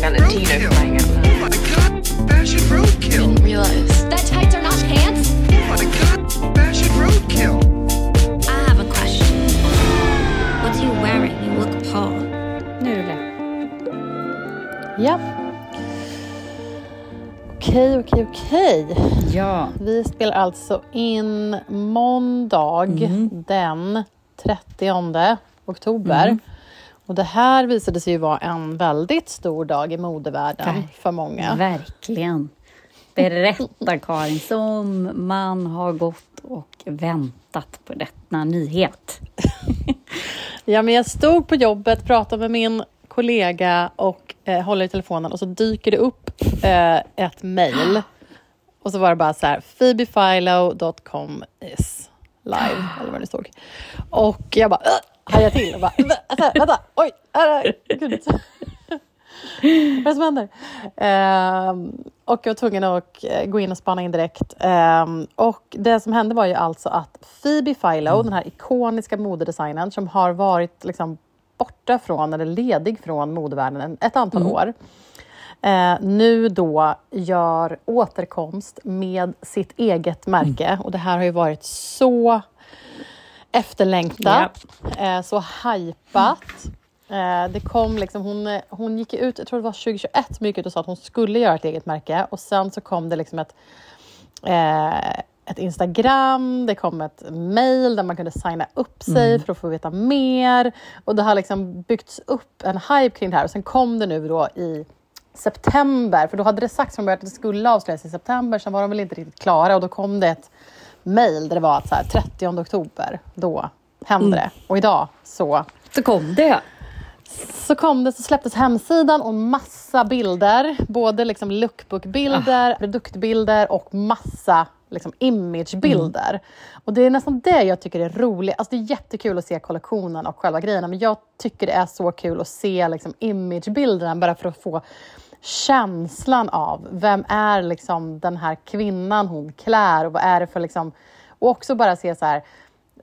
wearing Valentino flying out loud. Oh my god, fashion roadkill. Didn't realize. That tights are not pants? Oh my god, fashion roadkill. I have a question. What are you wearing? You look Paul. Nu är det. Ja. Okej, okej, okej. Ja. Vi spelar alltså in måndag den 30 oktober. Och det här visade sig ju vara en väldigt stor dag i modevärlden Ver- för många. Verkligen. Berätta Karin, som man har gått och väntat på denna nyhet. Ja, men jag stod på jobbet, pratade med min kollega och eh, håller i telefonen och så dyker det upp eh, ett mejl. Och så var det bara så här, phoebefilo.com is live, eller vad det stod. Och jag bara, hajade till och bara, vä- vänta, vänta, oj, äh, gud. Vad är det som händer? Ehm, och jag var tvungen att eh, gå in och spana in direkt. Ehm, och det som hände var ju alltså att Phoebe Philo, den här ikoniska modedesignern som har varit liksom borta från, eller ledig från modevärlden en- ett antal år, eh, nu då gör återkomst med sitt eget märke. Och det här har ju varit så efterlängtat, eh, så hypat. Eh, det kom liksom, hon, hon gick ut, jag tror det var 2021, som gick ut och sa att hon skulle göra ett eget märke. Och sen så kom det liksom ett, eh, ett Instagram, det kom ett mail där man kunde signa upp sig för att få veta mer. Och det har liksom byggts upp en hype kring det här. Och sen kom det nu då i september, för då hade det sagts från början att det skulle avslöjas i september, sen var de väl inte riktigt klara och då kom det ett mail där det var att så här, 30 oktober, då hände det. Och idag så Så kom det. så kom det, så släpptes hemsidan och massa bilder. Både liksom lookbookbilder, produktbilder och massa liksom imagebilder. Och det är nästan det jag tycker är roligt. Alltså det är jättekul att se kollektionen och själva grejerna, men jag tycker det är så kul att se liksom imagebilderna bara för att få känslan av vem är liksom den här kvinnan hon klär och vad är det för liksom... Och också bara se så här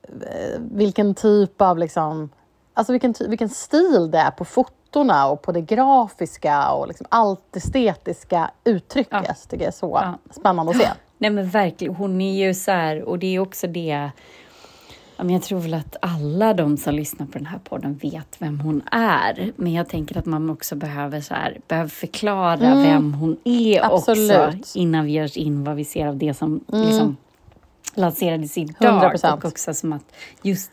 eh, vilken typ av liksom Alltså vilken, vilken stil det är på fotona och på det grafiska och liksom allt estetiska uttrycket. Ja. tycker jag är så Ja. spännande att se. Nej men verkligen, hon är ju så här, och det är också det men jag tror väl att alla de som lyssnar på den här podden vet vem hon är. Men jag tänker att man också behöver, så här, behöver förklara vem hon är Absolut. också innan vi ger oss in vad vi ser av det som liksom lanserades idag. 100%. Och också som att just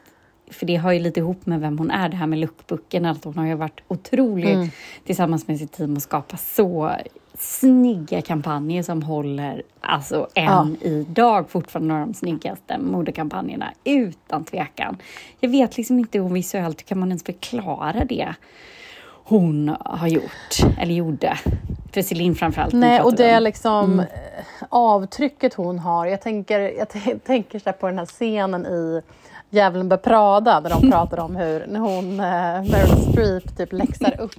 för det har ju lite ihop med vem hon är, det här med lookbooken, att hon har ju varit otrolig tillsammans med sitt team och skapat så snygga kampanjer som håller, alltså än idag fortfarande några av de snyggaste modekampanjerna, utan tvekan. Jag vet liksom inte hur visuellt, kan man ens förklara det hon har gjort, eller gjorde? För Celine framförallt. Nej, och det är om. liksom eh, avtrycket hon har. Jag tänker, jag tänker så på den här scenen i Djävulen bär Prada där de pratar om hur när hon, eh, Meryl Streep typ läxar upp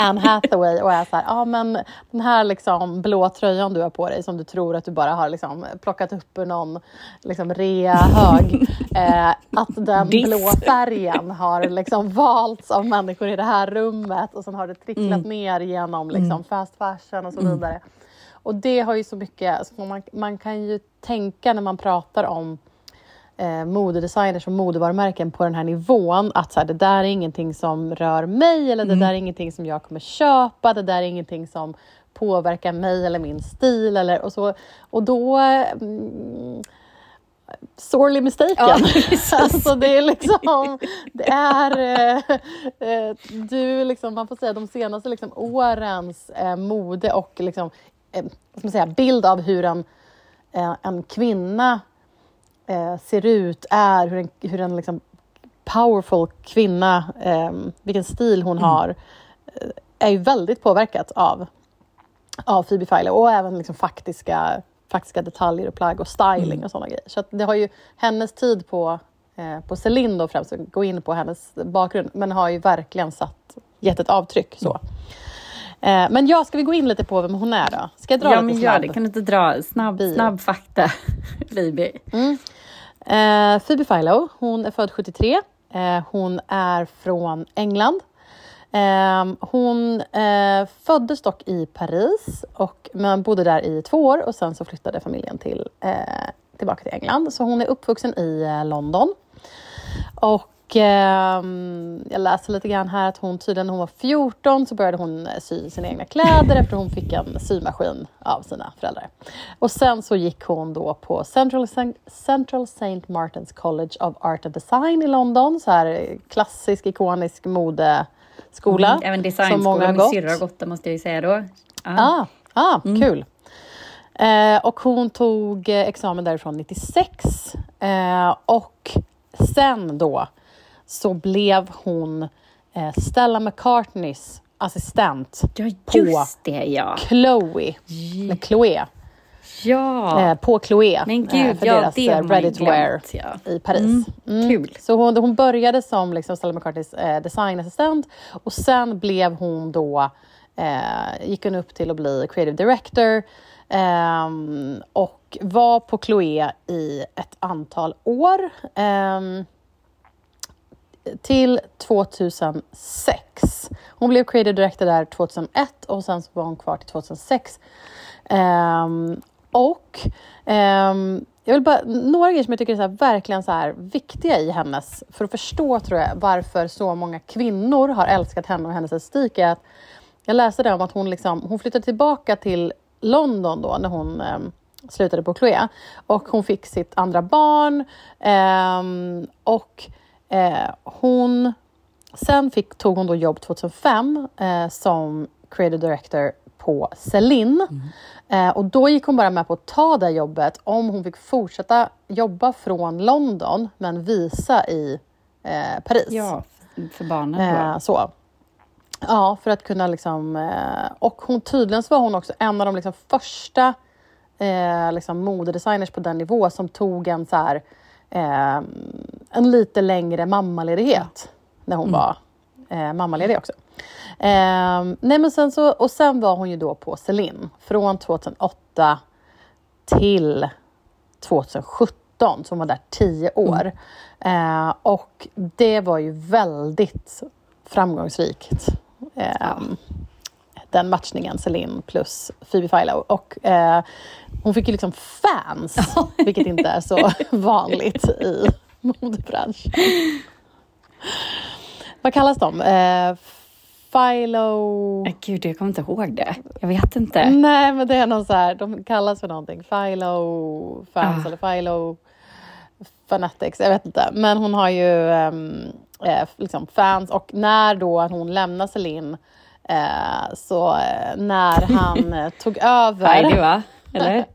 Anne Hathaway och är så här, ja ah, men den här liksom blå tröjan du har på dig som du tror att du bara har liksom plockat upp ur någon liksom rea-hög. Eh, att den Diss. blå färgen har liksom valts av människor i det här rummet och sen har det tricklat ner genom liksom fast fashion och så vidare. Och det har ju så mycket, alltså man, man kan ju tänka när man pratar om eh, modedesigners och modevarumärken på den här nivån att så här, det där är ingenting som rör mig eller det där är ingenting som jag kommer köpa, det där är ingenting som påverkar mig eller min stil eller och så. Och då mm, sorely mistaken. Ja, alltså det är liksom, det är, eh, eh, du liksom, man får säga de senaste liksom, årens eh, mode och liksom, eh, vad ska man säga, bild av hur en, eh, en kvinna eh, ser ut, är, hur en, hur en liksom powerful kvinna, eh, vilken stil hon har, eh, är ju väldigt påverkat av, av Phoebe Philo och även liksom faktiska, faktiska detaljer och plagg och styling och sådana grejer. Så att det har ju hennes tid på, eh, på Celine då främst, att gå in på hennes bakgrund, men har ju verkligen satt, gett ett avtryck. så. Eh, men ja, ska vi gå in lite på vem hon är då? Ska jag dra Ja, lite men snabb? det. Kan du inte dra snabb, bio? snabb fakta, Phoebe? Eh, Phoebe Philo, hon är född 73. Eh, hon är från England. Eh, hon eh, föddes dock i Paris, och, men bodde där i två år och sen så flyttade familjen till, eh, tillbaka till England. Så hon är uppvuxen i eh, London. Och ehm, jag läser lite grann här att hon tydligen när hon var 14 så började hon eh, sy sina egna kläder efter hon fick en symaskin av sina föräldrar. Och sen så gick hon då på Central, St- Central St. Martin's College of Art and Design i London. Så här eh, klassisk, ikonisk modeskola. Mm, Även designskola, min syrra har gått där måste jag ju säga då. Ja. Ah, ah kul. Eh, och hon tog eh, examen därifrån 96. Eh, och sen då så blev hon eh, Stella McCartneys assistent Ja, på det ja. Chloe. Med Chloe. Ja, Eh, på Chloe. men eh, gud, för ja deras det eh, ready to wear. Ja. i Paris. Mm, kul. Så hon, hon började som liksom Stella McCartneys eh, designassistent och sen blev hon då, eh, gick hon upp till att bli creative director ehm, och var på Chloé i ett antal år till 2006. Hon blev creative director där 2001 och sen så var hon kvar till 2006. Um, ehm, och um, jag vill bara, några grejer som jag tycker är så här, verkligen så här viktiga i hennes, för att förstå tror jag varför så många kvinnor har älskat henne och hennes estetik är att jag läste det om att hon, liksom, hon flyttade tillbaka till London då när hon um, slutade på Chloé och hon fick sitt andra barn och eh, hon Sen fick, tog hon då jobb 2005 eh, som creative director på Celine. Eh, och då gick hon bara med på att ta det jobbet om hon fick fortsätta jobba från London men visa i eh, Paris. ja, för barnen då. Eh, så. Ja, för att kunna liksom... Eh, och hon, tydligen så var hon också en av de liksom första eh, liksom modedesigners på den nivå som tog en så här, eh, en lite längre mammaledighet när hon var eh, mammaledig också. Eh, nej men sen så, och sen var hon ju då på Celine från 2008 till 2017, så hon var där tio år. Eh, och det var ju väldigt framgångsrikt. Eh, Den matchningen, Celine plus Phoebe Philo. Och eh, hon fick ju liksom fans, vilket inte är så vanligt i modebranschen. Vad kallas de? Eh, Philo... Eh, Gud, jag kommer inte ihåg det. Jag vet inte. Nej, men det är någon så här, de kallas för någonting. Philo fans Ah. eller Philo fanatics, jag vet inte. Men hon har ju ehm, eh, liksom fans och när då hon lämnar Celine eh, så eh, när han eh, tog över... Heidi va? Eller?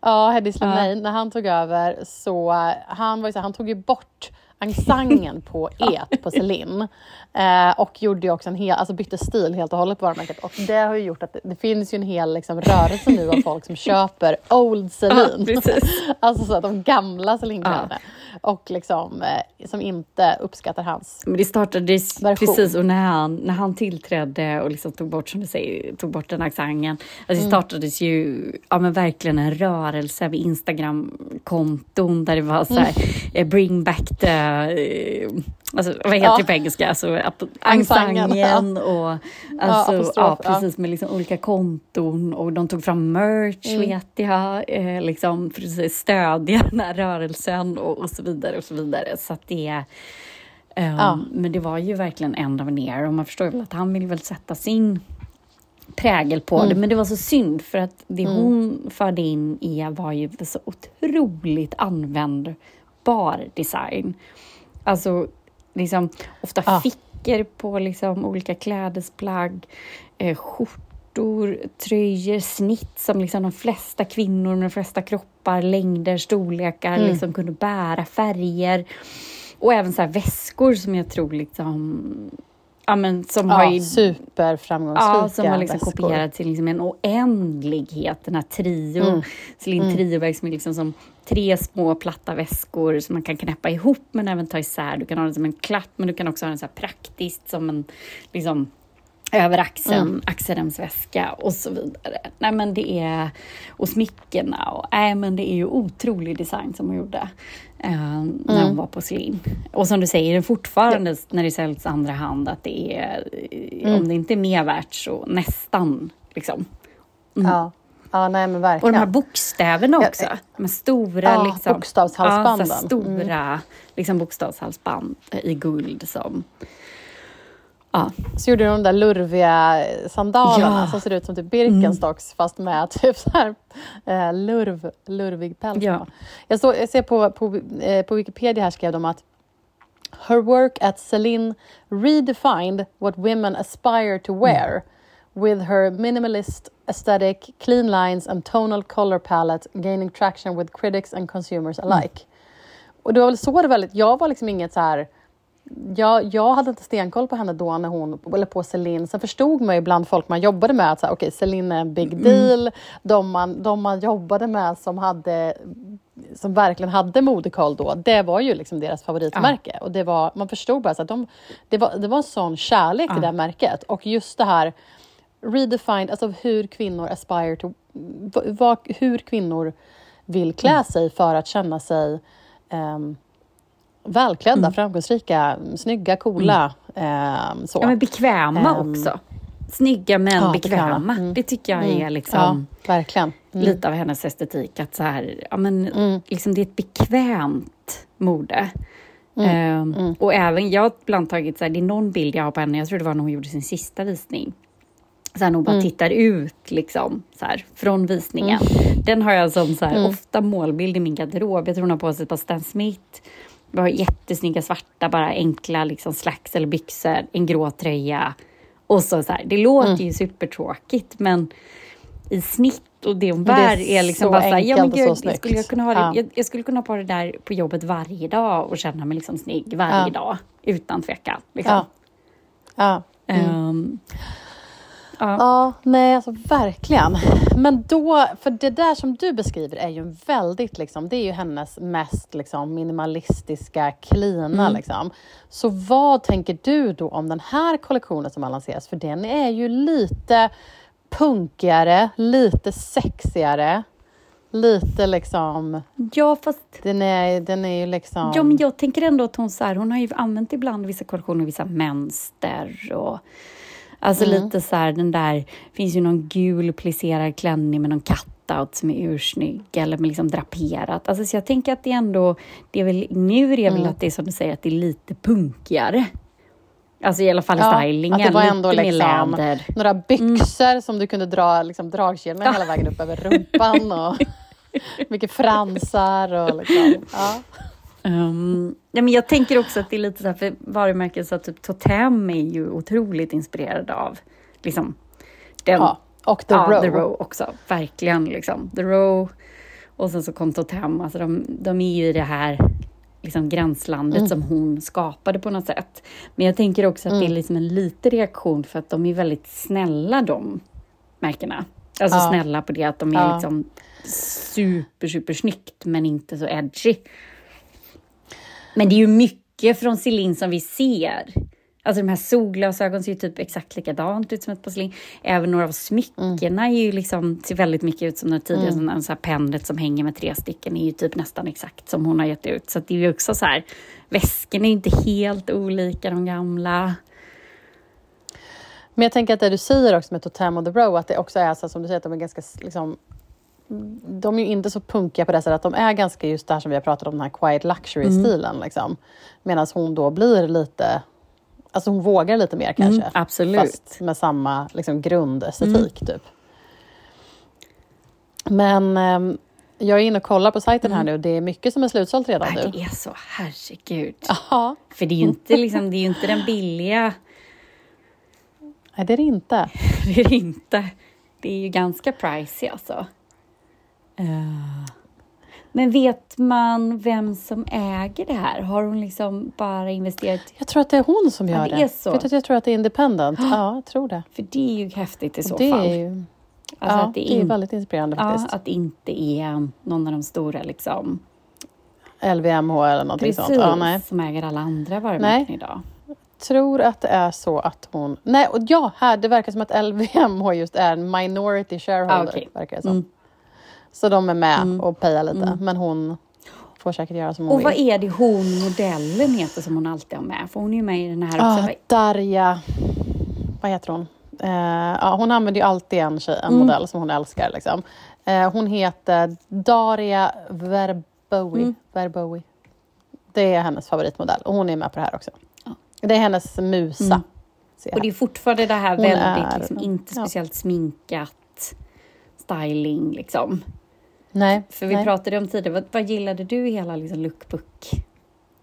Ja, Heddy Slimane, när han tog över så han var ju så, han tog ju bort ensemble på et på Celine eh, och gjorde ju också en hel, alltså bytte stil helt och hållet på varumärket. Och det har ju gjort att det, det finns ju en hel liksom, rörelse nu av folk som köper old Celine. Ja, alltså så att de gamla Celine-kläderna. Och liksom eh, som inte uppskattar hans Men det startades Version. precis och när han, när han tillträdde och liksom tog bort, som du säger, tog bort den accenten. Alltså det startades ju ja, men verkligen en rörelse med Instagram-konton där det var så här, eh, bring back the, eh, alltså vad heter Ja. det på engelska? Alltså ensemble och alltså, ja, ja. precis med liksom olika konton och de tog fram merch Mm. vet jag, eh, liksom för att stödja den här rörelsen och, och så vidare och så vidare. Så att det Ehm, Ja. Men det var ju verkligen end of era och man förstår ju väl att han vill väl sätta sin prägel på Mm. det. Men det var så synd för att det hon förde in i var ju så otroligt användbar design. Alltså liksom ofta Ja. fickor på liksom olika klädesplagg, eh, skjortor, tröjor, snitt som liksom de flesta kvinnor med de flesta kroppar, längder, storlekar Mm. liksom kunde bära, färger. Och även så väskor som jag tror liksom, ja men som har ja, ju superframgångsrika Ja, som har liksom kopierat till liksom en oändlighet. Den här trio, Mm. Celine Trioväg som är liksom som tre små platta väskor som man kan knäppa ihop men även ta isär. Du kan ha den som en klapp men du kan också ha den så här praktiskt som en liksom över axeln, axelremsväska och så vidare. Nej men det är, och smyckena och nej men det är ju otrolig design som hon gjorde eh, när hon var på Celine. Och som du säger, det fortfarande när det säljs andra hand att det är, eh, om det inte är mer värt så nästan liksom. Ja. ja, nej men Och de här verkligen. bokstäverna Ja, också. eh, De här stora ja, liksom, bokstavshalsbanden. Ja, så stora liksom, bokstavshalsband i guld som... Ja, Så gjorde de de där lurviga sandalerna Ja. som ser ut som typ Birkenstocks fast med typ så här, eh, lurv, lurvig päls. Ja. Jag, såg, jag ser på, på, eh, på Wikipedia här skrev de att Her work at Celine redefined what women aspire to wear with her minimalist aesthetic, clean lines and tonal color palette gaining traction with critics and consumers alike. Och det var väl så det väldigt, jag var liksom inget så här jag, jag hade inte stenkoll på henne då, när hon, eller på Celine. Sen förstod man ju bland folk man jobbade med att så här, okay, Celine är en big deal. De, man, de man jobbade med som, hade, som verkligen hade modekoll då, det var ju liksom deras favoritmärke. Och det var, man förstod bara så att de, det, var, det var en sån kärlek till det märket. Och just det här redefined, alltså hur kvinnor aspire to, v- vad, hur kvinnor vill klä sig för att känna sig ehm, välklädda, framgångsrika, snygga, coola. ehm, så. ja men bekväma Ehm, också. Snygga men ja, bekväma. Mm. Det tycker jag är liksom... ja, verkligen. Mm. lite av hennes estetik. Att så här, ja, men, liksom det är ett bekvämt mode. Mm. Ehm, Och även, jag har ibland tagit, så här, det är någon bild jag har på henne, jag tror det var när hon gjorde sin sista visning. Så här, hon bara tittar ut liksom, så här, från visningen. Den har jag som så här, ofta målbild i min garderob. Jag tror hon har på sig ett par Stan Smith. Vi har jättesnygga svarta, bara enkla liksom, slacks eller byxor, en grå tröja. Och så, så här, det låter ju supertråkigt men i snitt och det hon Men det är bär är liksom så bara så här, ja men gud, skulle jag, kunna ha det, Ja. jag, jag skulle kunna ha på det där på jobbet varje dag och känna mig liksom snygg varje Ja. dag. Utan tvekan. Liksom. Ja. Ja. Ehm, ja. Ja, nej alltså verkligen. Men då, för det där som du beskriver är ju väldigt, liksom, det är ju hennes mest liksom, minimalistiska, cleana. Liksom. Så vad tänker du då om den här kollektionen som har lanserats? För den är ju lite punkigare, lite sexigare, lite liksom, ja, fast den är, den är ju liksom... ja, men jag tänker ändå att hon, så här, hon har ju använt ibland vissa kollektioner, vissa mönster och Alltså Mm. lite så här, den där, finns ju någon gul plisserad klänning med någon cutout som är ursnygg eller med liksom draperat. Alltså så jag tänker att det ändå, det är väl, nu är det Mm. väl att det är som du säger, att det är lite punkigare. Alltså i alla fall Ja, stylingen, att det var lite ändå mer liksom läder. några byxor som du kunde dra liksom, dragkedjorna hela vägen upp över rumpan och mycket fransar och liksom, ja. Um, ja, men jag tänker också att det är lite så här, för varumärken så typ Totem är ju otroligt inspirerad av liksom den, ja. Och The ja, Row. The Row också, verkligen liksom. The Row och sen så kom Totem, alltså de, de är ju i det här liksom gränslandet Mm. som hon skapade på något sätt. Men jag tänker också att det Mm. är liksom en liten reaktion för att de är väldigt snälla de märkena. Alltså Ja. snälla på det att de är Ja. liksom super, super snyggt men inte så edgy. Men det är ju mycket från Celine som vi ser. Alltså de här solglasögonen ser ju typ exakt likadant ut som ett porslin. Även några av smyckena är ju liksom, ser väldigt mycket ut som några tidigare, mm. en sån här pendlet som hänger med tre stycken är ju typ nästan exakt som hon har gett ut. Så det är ju också så här, väskorna är inte helt olika de gamla. Men jag tänker att det du säger också med Totem och The Row, att det också är så som du säger, att de är ganska liksom, de är ju inte så punkiga på det sättet att de är ganska just det här som vi har pratat om, den här quiet luxury-stilen. Liksom. Medan hon då blir lite, alltså hon vågar lite mer kanske. Mm, absolut. Fast med samma liksom, grundestetik typ. Men ehm, jag är inne och kollar på sajten här nu och det är mycket som är slutsålt redan Nej, nu. det är så, herregud. Ja, För det är ju inte, liksom, det är inte den billiga, nej det är det inte. det är det inte. Det är ju ganska pricey alltså. Eh, Men vet man vem som äger det här? Har hon liksom bara investerat? Jag tror att det är hon som Ja, gör det det. är så. Vet att jag tror att det är independent. Ja, jag tror det. För det är ju häftigt i så det fall. är ju Alltså ja, att det det är väldigt inspirerande Ja, faktiskt. att det inte är någon av de stora liksom, LVMH eller någonting precis, sånt. Ja, nej. som äger alla andra varumärken idag. tror att det är så att hon... Nej, och ja, här, det verkar som att LVMH just är en minority shareholder. Ah, okej. verkar det som. Mm. Så de är med och pejar lite, men hon får säkert göra som hon Och vad vill. är det hon modellen heter som hon alltid har med? För hon är ju med i den här också. Ah, Darja... Vad heter hon? Eh, ja, hon använder ju alltid en, tjej, en modell som hon älskar. Liksom. Eh, hon heter Daria Verbowi. Verbowi. Det är hennes favoritmodell och hon är med på det här också. Det är hennes musa. jag Och det är fortfarande det här Hon väldigt, är- liksom, inte ja. speciellt sminkat, styling liksom. Nej, För vi nej. pratade om tidigare, vad, vad gillade du i hela liksom, lookbook?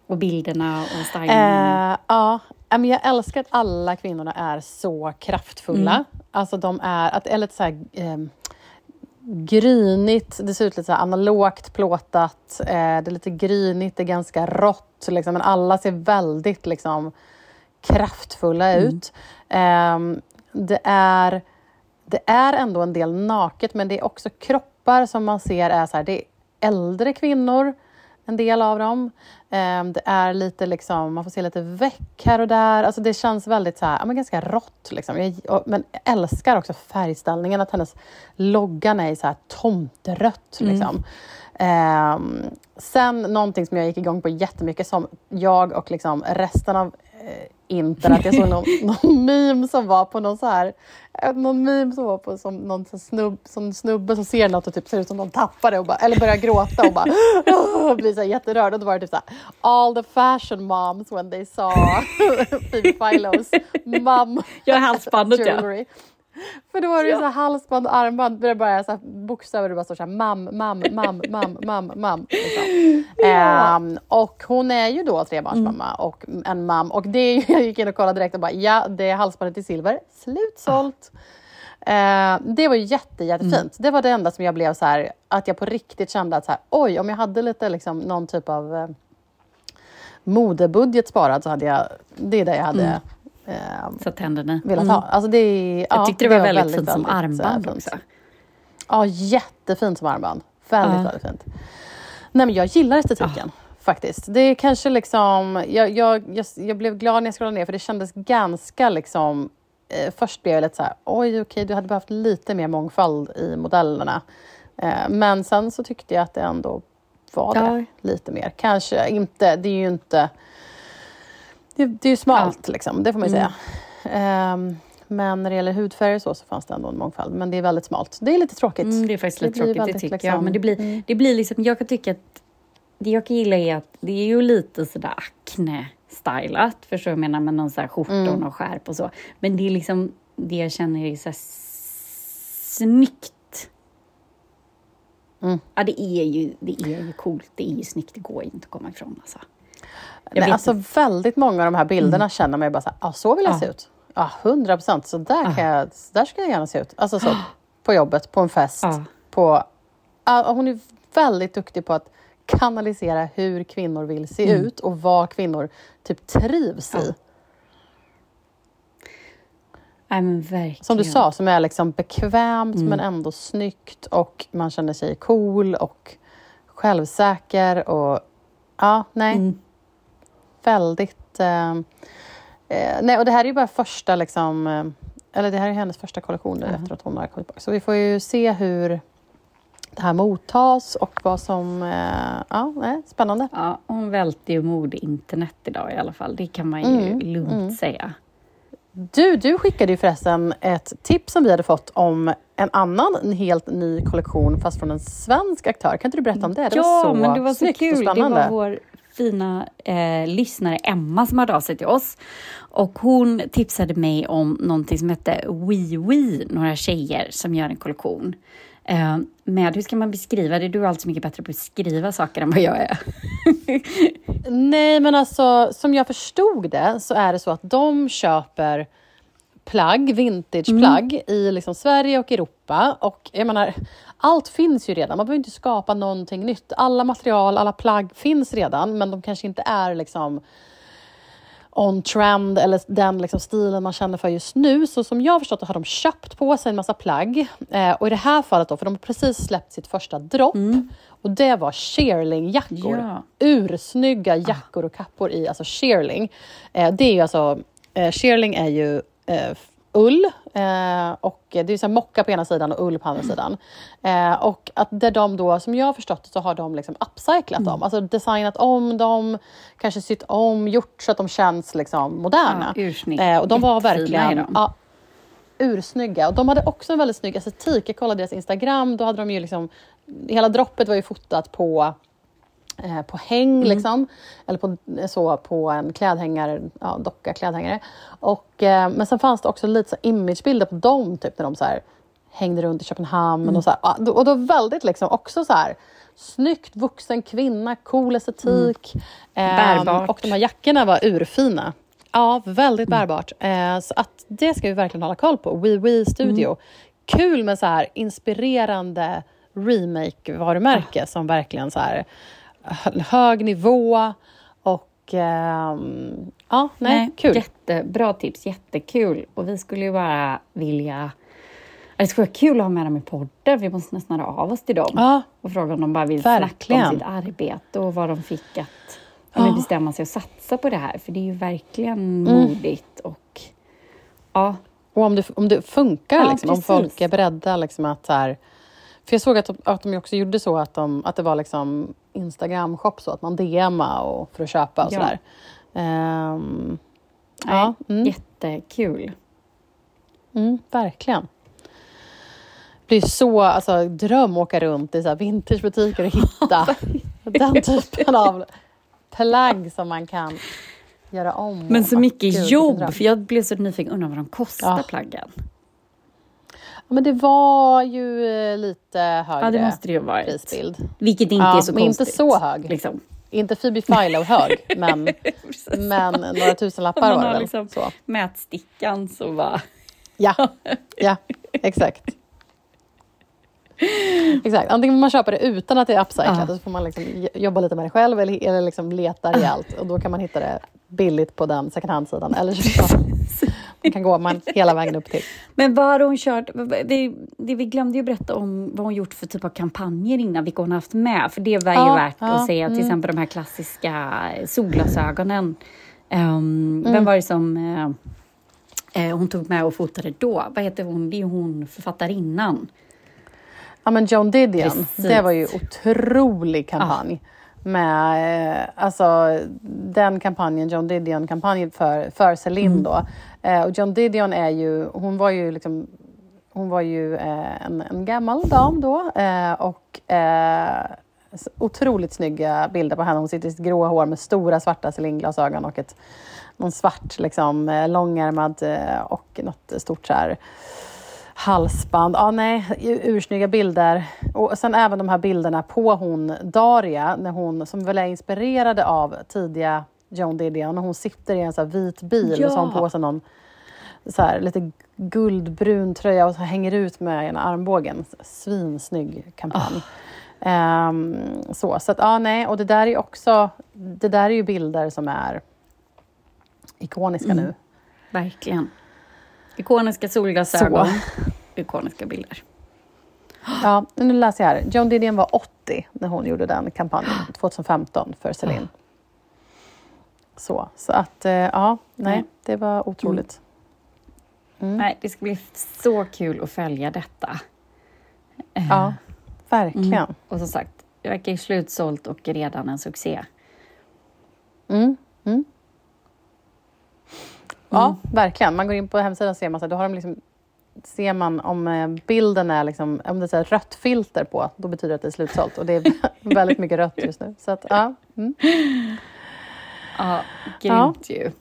Och bilderna och stylingen? Eh, ja, men jag älskar att alla kvinnorna är så kraftfulla. Mm. Alltså de är, att lite så här, eh, grynigt, det ser ut lite så analogt plåtat, eh, det är lite grynigt, det är ganska rått, liksom, men alla ser väldigt liksom, kraftfulla ut. Eh, det, är, det är ändå en del naket, men det är också kroppar som man ser är så här, det är äldre kvinnor, en del av dem. Ehm, det är lite liksom, man får se lite väck här och där. Alltså det känns väldigt så här, men ganska rått. Liksom. Jag, men jag älskar också färgställningen, att hennes loggan är så här tomterött. Liksom. Ehm, sen någonting som jag gick igång på jättemycket, som jag och liksom resten av eh, internet, jag såg någon, någon meme som var på någon så här, eh, någon meme som var på som någon så snubb, som snubbe som ser något och typ ser ut som någon tappar det och bara, eller börjar gråta och bara "Åh", blir så här jätterörd och då var det typ så här, all the fashion moms when they saw Phoebe Philos mum Ja, halsbandet, ja. För då var det ju så halsband och armband, där det bara är så bokstäver, det bara står så här mam, mam, mam, mam, mam, mam. Liksom. Ehm, och hon är ju då trebarnsmamma och en mam. Och det jag gick in och kollade direkt och bara, ja, det är halsbandet i silver, slutsålt. Eh, det var jätte, jättefint. Det var det enda som jag blev så här, att jag på riktigt kände att så här, oj, om jag hade lite liksom, någon typ av eh, modebudget sparad så hade jag, det är det jag hade eh, Så tänderna velat ha. Alltså det, är- Jag ja, tyckte det var väldigt, fint som väldigt, armband också. Ja, jättefint som armband. Väldigt, Ja. väldigt fint. Nej, men jag gillar estetiken. Faktiskt. Det är kanske liksom... Jag, jag, jag, jag blev glad när jag scrollade ner för det kändes ganska liksom... Eh, först blev jag lite så här, oj okej, du hade behövt lite mer mångfald i modellerna. Eh, men sen så tyckte jag att det ändå var det Ja. lite mer. Kanske inte, det är ju inte... Det, det är ju smalt liksom, det får man ju Mm. säga. Ehm, men när det gäller hudfärg och så, så fanns det ändå en mångfald. Men det är väldigt smalt. Det är lite tråkigt. Mm, det är faktiskt lite tråkigt, det tycker liksom- jag. Men det blir, det blir liksom, jag kan tycka att det jag kan gilla är att det är ju lite sådär Acne-stylat. Förstår du vad jag menar? Med någon så här skjorton Mm. och skärp och så. Men det är liksom det jag känner är så här snyggt. Mm. Ja, det är, ju, det är ju coolt. Det är ju snyggt. Det går ju inte att komma ifrån. Alltså. Jag Nej, alltså väldigt många av de här bilderna känner man ju bara så här, ah, så vill jag Ja. se ut. Ja, hundra procent. Så där, kan jag, så där ska jag gärna se ut. Alltså så, på jobbet, på en fest. På, hon är väldigt duktig på att kanalisera hur kvinnor vill se Mm. ut och vad kvinnor typ trivs i. Nej, men verkligen. Som du sa, som är liksom bekvämt Mm. men ändå snyggt och man känner sig cool och självsäker och ja, nej. Mm. Väldigt... Eh, eh, nej, och det här är ju bara första liksom... Eh, eller det här är hennes första kollektion nu efter att hon har kommit tillbaka. Så vi får ju se hur det här mottas och vad som... Eh, ja, nej, spännande. Ja, hon välte ju mode-internet idag i alla fall. Det kan man ju Mm, lugnt säga. Du, du skickade ju förresten ett tips som vi hade fått om en annan en helt ny kollektion fast från en svensk aktör. Kan inte du berätta om det? Det ja, var så men det var så kul. Det var vår fina eh, lyssnare Emma som hörde av sig till oss. Och hon tipsade mig om någonting som hette Wee, några tjejer som gör en kollektion. Eh, med, hur ska man beskriva det? Du är alltid mycket bättre på att beskriva saker än vad jag är. Nej, men alltså som jag förstod det så är det så att de köper plagg, vintageplagg i liksom Sverige och Europa. Och jag menar, allt finns ju redan. Man behöver inte skapa någonting nytt. Alla material, alla plagg finns redan, men de kanske inte är liksom on trend eller den liksom stilen man känner för just nu. Så som jag har förstått det har de köpt på sig en massa plagg. Eh, och i det här fallet då, för de har precis släppt sitt första dropp. Och det var shearling-jackor. Ja. Ursnygga jackor och kappor i alltså shearling. Eh, det är ju alltså, eh, shearling är ju eh, ull eh, och det är så mocka på ena sidan och ull på andra sidan. Eh, och att där de då, som jag har förstått det, så har de liksom upcyclat dem. Alltså designat om dem, kanske sytt om, gjort så att de känns liksom moderna. Ja. Eh, och de var verkligen ja, ursnygga. Och de hade också en väldigt snygg estetik. Jag kollade deras Instagram, då hade de ju liksom, hela droppet var ju fotat på eh, på häng, Mm. liksom. Eller på, så, på en klädhängare, ja, docka klädhängare. Och, eh, men sen fanns det också lite så imagebilder på dem, typ när de så här, hängde runt i Köpenhamn. Mm. Och, så här, och då väldigt liksom också så här, snyggt vuxen kvinna, cool estetik. Mm. Eh, Bärbart. och de här jackorna var urfina. Ja, väldigt Mm. bärbart. Eh, så att det ska vi verkligen hålla koll på. Wee Wee Studio. Mm. Kul med så här inspirerande remake-varumärke som verkligen så här hög nivå och ehm, ja, nej, kul. Jättebra tips, jättekul. Och vi skulle ju bara vilja... Det skulle vara kul att ha med dem i podden. Vi måste nästan höra av oss till dem Ja, och fråga om de bara vill Verkligen. snacka om sitt arbete och vad de fick att ja. bestämma sig och satsa på det här. För det är ju verkligen Mm. modigt och ja, och om det, om det funkar, Ja, liksom, om folk är beredda liksom, att så här, för jag såg att de, att de också gjorde så att, de, att det var liksom Instagram-shop så att man DMa och för att köpa och Ja. sådär. Ehm, nej, ja, mm. jättekul. Mm, verkligen. Det blir så alltså, dröm åka runt i så här vintagebutiker och hitta den typen av plagg som man kan göra om. Men så mycket jobb, för jag blev så nyfiken, undrar vad de kostar Ja. plaggen? Ja, men det var ju eh, lite högre Ja, det måste det ju varit. prisbild. Vilket inte Ja, är så men inte konstigt. så hög. Liksom. Inte Phoebe Philo hög, men, men några tusenlappar var det väl. liksom Så. mätstickan så bara... Ja, ja, exakt. Exakt. Antingen man köper det utan att det är upcyclat Ja. så får man liksom jobba lite med det själv eller, eller liksom leta rejält och då kan man hitta det billigt på den second hand-sidan. Eller så kan gå man hela vägen upp till. Men vad har hon kört? Det, det, vi glömde ju berätta om vad hon gjort för typ av kampanjer innan, vilka hon har haft med. För det var ju Ja, värt ja, att säga, till mm. exempel de här klassiska solglasögonen. Um, Mm. Vem var det som eh, eh, hon tog med och fotade då? Vad heter hon? Det är hon författarinnan. Ja, men Joan Didion, Precis. det var ju otrolig kampanj. Med, eh, alltså, den kampanjen, Joan Didion-kampanjen för, för Celine då. Eh, och John Didion är ju, hon var ju liksom hon var ju eh, en, en gammal dam då eh, och eh, otroligt snygga bilder på henne. Hon sitter i sitt gråa hår med stora svarta Celine-glasögon och ett, någon svart liksom, eh, långärmad eh, och något stort så här, halsband. Ja, nej, ursnygga bilder. Och sen även de här bilderna på hon Daria, när hon, som väl är inspirerade av tidiga Joan Didion. När hon sitter i en så vit bil och så har hon Ja. på sig någon så här, lite guldbrun tröja och så hänger ut med ena armbågen. Svinsnygg kampanj. Ehm, så så att, ja, nej, och det där är också, det där är ju bilder som är ikoniska nu. Verkligen. Ikoniska solglasögon. Ikoniska bilder. Ja, nu läser jag här. Joan Didion var 80 när hon gjorde den kampanjen 2015 för Celine. Så, så att eh, ja, nej, det var otroligt. Mm. Nej, det ska bli så kul att följa detta. Eh, Ja, verkligen. mm. Och som sagt, det verkar ju slutsålt och redan en succé. Mm. Mm. Ja, verkligen. Man går in på hemsidan och ser man, så här, då har de liksom, ser man om eh, bilden är liksom, om det är rött filter på, då betyder det att det är slutsålt. Och det är väldigt mycket rött just nu. Så att, ja. Mm. Ja, grymt ju.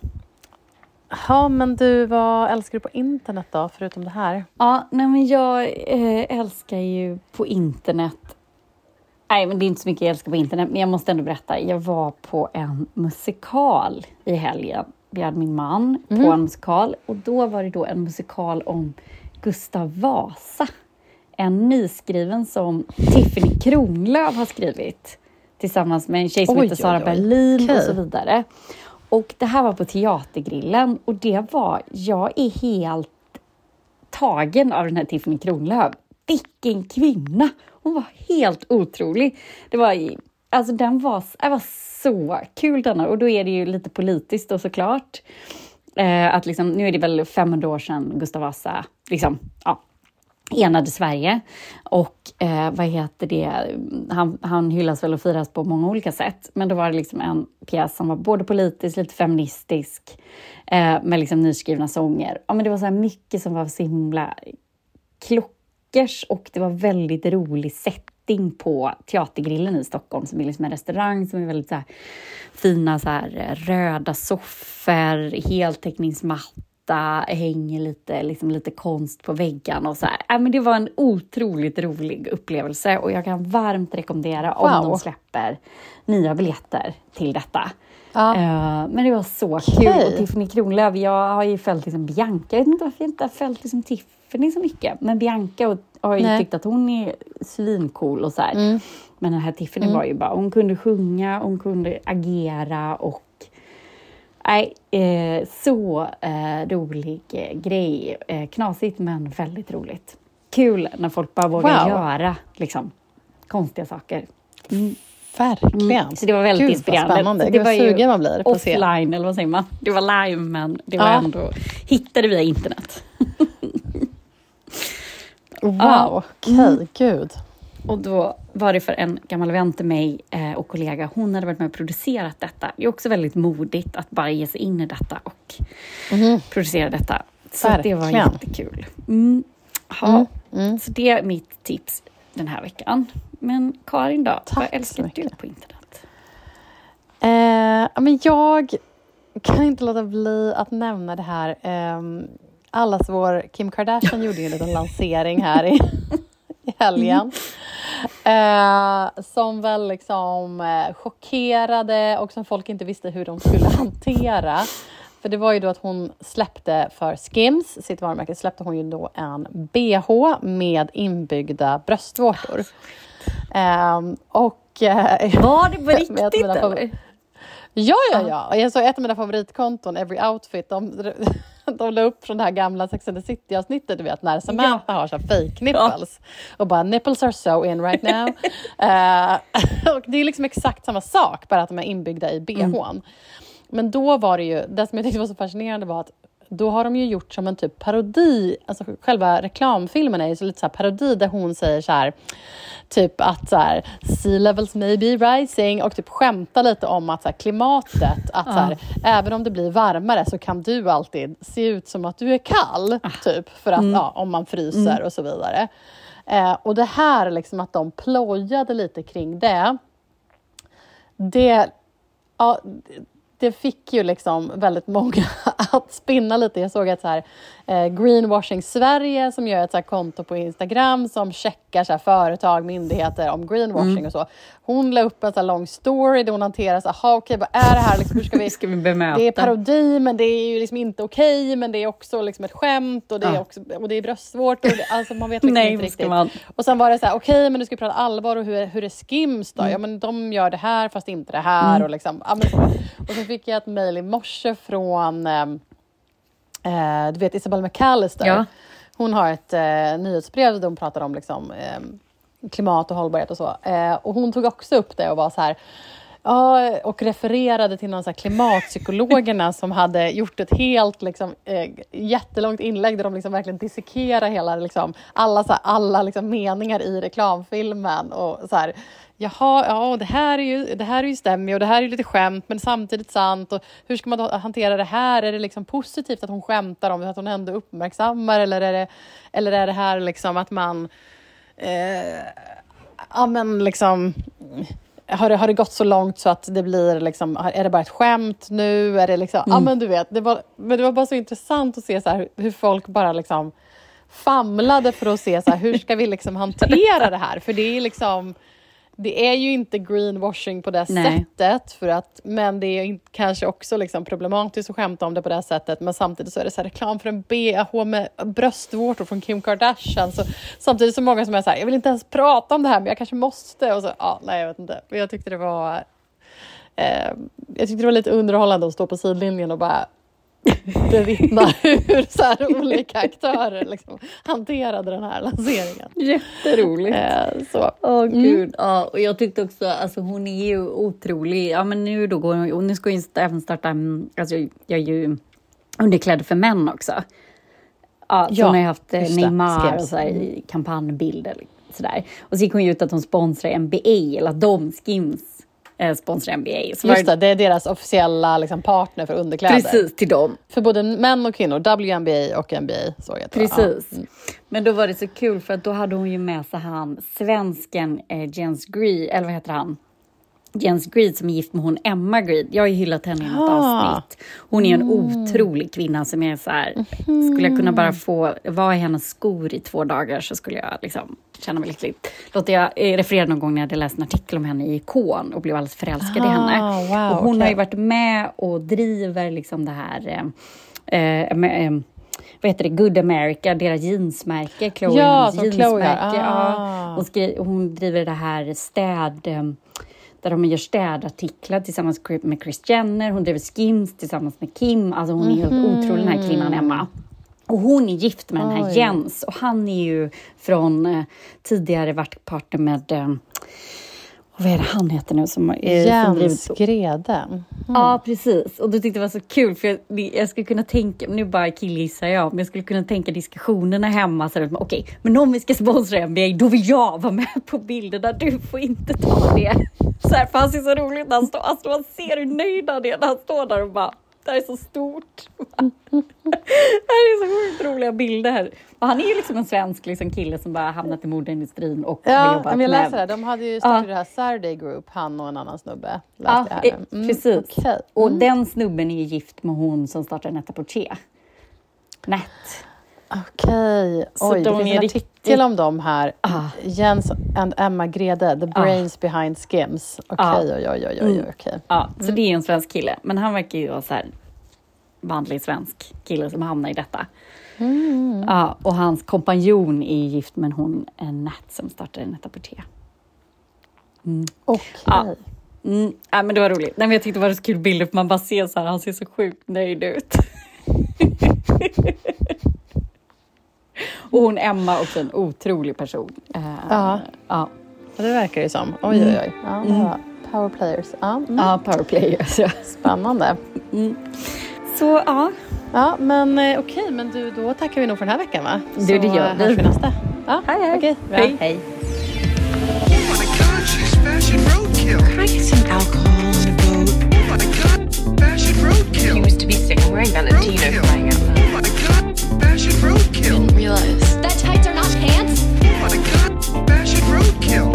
ja, men du, vad älskar du på internet då, förutom det här? Ja, nej men jag eh, älskar ju på internet. Nej, men det är inte så mycket jag älskar på internet, men jag måste ändå berätta. Jag var på en musikal i helgen. Bjöd min man på en musikal och då var det då en musikal om Gustav Vasa. En nyskriven som Tiffany Kronlöf har skrivit tillsammans med en tjej som Oj, heter Sara oj, oj. Berlin och Okej. så vidare. Och det här var på Teatergrillen och det var, jag är helt tagen av den här Tiffany Kronlöf. Vilken kvinna! Hon var helt otrolig. Det var, alltså den var, det var så kul denna och då är det ju lite politiskt då såklart. Eh, att liksom, nu är det väl 500 år sedan Gustav Vasa liksom, ja, enade Sverige. Och eh, vad heter det, han, han hyllas väl och firas på många olika sätt. Men då var det liksom en pjäs som var både politisk, lite feministisk, eh, med liksom nyskrivna sånger. Ja, men det var så här mycket som var så himla klockers och det var väldigt rolig setting på Teatergrillen i Stockholm som är liksom en restaurang som är väldigt så här, fina så här, eh, röda soffor, heltäckningsmatta, hänger lite, liksom lite konst på väggarna och så här. Ja, men det var en otroligt rolig upplevelse och jag kan varmt rekommendera om Wow. de släpper nya biljetter till detta. Ja. Eh, men det var så kul. Och Tiffany Kronlöf, jag har ju följt liksom Bianca. Jag vet inte varför jag inte har följt liksom Tiffany så mycket. Men Bianca och, har ju Nej. tyckt att hon är svincool och så här. Mm. Men den här Tiffany var ju bara, hon kunde sjunga, hon kunde agera och Nej, eh, så eh, rolig eh, grej. Eh, knasigt men väldigt roligt. Kul när folk bara vågar Wow. göra liksom, konstiga saker. Verkligen. Mm. Så det var väldigt Gud, vad inspirerande. Spännande. Gud, vad ju sugen man blir offline, eller vad säger man? Det var live, men det var Ja. ändå hittade via internet. Wow, Ja. okej, Mm. gud. Och då var det för en gammal vän till mig eh, och kollega, hon hade varit med och producerat detta. Det är också väldigt modigt att bara ge sig in i detta och producera detta. Så det var jättekul. Mm. Ja, Mm, mm. Så det är mitt tips den här veckan. Men Karin då, Tack vad älskar du på internet? Eh, men jag kan inte låta bli att nämna det här. ehm, allas vår Kim Kardashian gjorde ju en liten lansering här i, i helgen. Eh, som väl liksom eh, chockerade och som folk inte visste hur de skulle hantera. För det var ju då att hon släppte för Skims, sitt varumärke, släppte hon ju då en bh med inbyggda bröstvårtor. Ehm, och... eh, Var det på riktigt eller? Ja, ja, ja. Och Jag såg ett av mina favoritkonton, Every Outfit, de, de la upp från det här gamla Sex and the City-avsnittet, du vet, när Samantha har så fake nipples. Och bara, nipples are so in right now. Eh, och det är liksom exakt samma sak, bara att de är inbyggda i bhn. Men då var det ju, det som jag tyckte var så fascinerande var att då har de ju gjort som en typ parodi, alltså själva reklamfilmen är ju så lite så parodi där hon säger så här, typ att så här, sea levels may be rising och typ skämta lite om att så här, klimatet, att så här, även om det blir varmare så kan du alltid se ut som att du är kall, typ, för att ja, om man fryser och så vidare. Eh, och det här liksom att de plojade lite kring det, det, ja, det fick ju liksom väldigt många att spinna lite. Jag såg att så här, eh, Greenwashing Sverige som gör ett så konto på Instagram som checkar så företag, myndigheter om greenwashing och så. Hon la upp en så lång story där hon hanterar så här, "Ha, okej vad är det här? Liksom, hur ska vi, Ska vi bemöta? det är parodi men det är ju liksom inte okej men det är också liksom ett skämt och det är, också, och det är bröstvårtor. och det- Alltså man vet liksom Nej, inte riktigt. man- Och sen var det så här, okej men du ska prata allvar och hur, hur är Skims då? Ja men de gör det här fast inte det här och liksom, ja, men, så. Och så fick jag ett mejl i morse från ehm, eh, du vet Isabel McAllister. Ja. Hon har ett eh, nyhetsbrev där hon pratar om liksom, eh, klimat och hållbarhet och så. Eh, och hon tog också upp det och var så här Ja, och refererade till någon så klimatpsykologerna som hade gjort ett helt liksom, eh, jättelångt inlägg där de liksom verkligen dissekerar hela, liksom, alla, så här, alla liksom, meningar i reklamfilmen. Och så här, Jaha, ja, det här är ju, det här är ju stämmer och det här är lite skämt men samtidigt sant. Och hur ska man hantera det här? Är det liksom positivt att hon skämtar om det, att hon ändå uppmärksammar eller är det, eller är det här liksom att man eh, ja men liksom har det, har det gått så långt så att det blir liksom, är det bara ett skämt nu? Är det liksom, ja men du vet, det var, men det var bara så intressant att se så här, hur, hur folk bara liksom famlade för att se så här, hur ska vi liksom hantera det här? För det är liksom, det är ju inte greenwashing på det Nej. sättet, för att, men det är kanske också liksom problematiskt att skämta om det på det sättet, men samtidigt så är det så här reklam för en bh med bröstvårtor från Kim Kardashian. Så, samtidigt så många som är så här, jag vill inte ens prata om det här, men jag kanske måste. Och så, ja, nej, jag vet inte. Men jag tyckte det var eh, jag tyckte det var lite underhållande att stå på sidlinjen och bara bevittna hur så här olika aktörer liksom hanterade den här lanseringen. Jätteroligt. Eh, så. Åh gud. Ja, och jag tyckte också, alltså hon är ju otrolig. Ja men nu då går hon, nu ska hon även starta, mm, alltså jag är ju underkläder för män också. Ja, så Ja, hon har ju haft eh, Neymar och så här, i kampanjbilder. Sådär. Och så gick hon ju ut att hon sponsrar NBA, eller att de, Skims, eh, sponsrar NBA. Så Just det, det är deras officiella liksom, partner för underkläder. Precis, till dem. För både män och kvinnor, WNBA och NBA såg jag. Precis. Ja. Mm. Men då var det så kul för att då hade hon ju med sig han, svensken eh, Jens Greed, eller vad heter han? Jens Greed som är gift med hon Emma Greed. Jag har ju hyllat henne i något Ah. avsnitt. Hon är en otrolig kvinna som är så här, skulle jag kunna bara få vara i hennes skor i två dagar så skulle jag liksom känna mig lycklig. Låt jag eh, referera någon gång när jag hade läst en artikel om henne i Ikon och blev alldeles förälskad i Ah, henne. wow, och hon har okej. ju varit med och driver liksom det här eh, eh, med, eh, vad heter det, Good America, deras jeansmärke, Chloe Ja, som Chloe har. jeansmärke. Ah. Ja. Hon, skri- hon driver det här städ, eh, där de gör städartiklar tillsammans med Kris Jenner. Hon driver Skims tillsammans med Kim. Alltså hon är helt otrolig den här kvinnan, Emma. Och hon är gift med den här Oj. Jens och han är ju från eh, tidigare varit partner med eh, vad är det han heter nu som, som Jens Grede. Ja, precis. Och då tyckte det var så kul, för jag, jag skulle kunna tänka, nu bara killgissar jag, men jag skulle kunna tänka diskussionerna hemma. Okej, men om vi ska sponsra NBA, då vill jag vara med på bilderna. Du får inte ta det. Så här, för han ser så roligt när han står, alltså man ser hur nöjd han är när han står där och bara, det här är så stort. Det här är så sjukt roliga bilder. Och han är ju liksom en svensk liksom, kille som bara hamnat i modeindustrin och har Ja, jobbat men jag läser med det. De hade ju startat Ja. det här Saturday Group, han och en annan snubbe. Ja, här eh. Mm, precis. okej. Och den snubben är gift med hon som startade Netta Portier. Nett. Okej. Så Oj, det de finns en riktigt- artikel om dem här. Ah. Jens and Emma Grede, the brains behind Skims. Okej, Ah. oj, oj, oj, oj, oj, okej. Ja, så det är en svensk kille. Men han verkar ju vara så här vanlig svensk kille som hamnar i detta. Ja, och hans kompanjon är gift med hon Nett som startade Netta Portier. Okej. Ja. Mm, ja, men det var roligt. Nej, men jag tyckte det var så kul bilder för man bara ser så här, han ser så sjukt nöjd ut. och hon Emma också en otrolig person. Eh, Ja. ja. Det verkar ju som. Oj, oj, oj. Ja, det var power players. Ja, mm. Ja, powerplayers. Ja. Spännande. Så ja, Ja, men eh, okej, men du, då tackar vi nog för den här veckan, va? Du, Så det gör vi. hörs vi nästa. Ja, hej hej. okej. bra. hej. hej. Oh my god, she's fashion roadkill. Can I get roadkill. Didn't realize. That tights are not pants? What a fashion roadkill.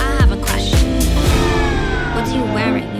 I have a question. You wearing?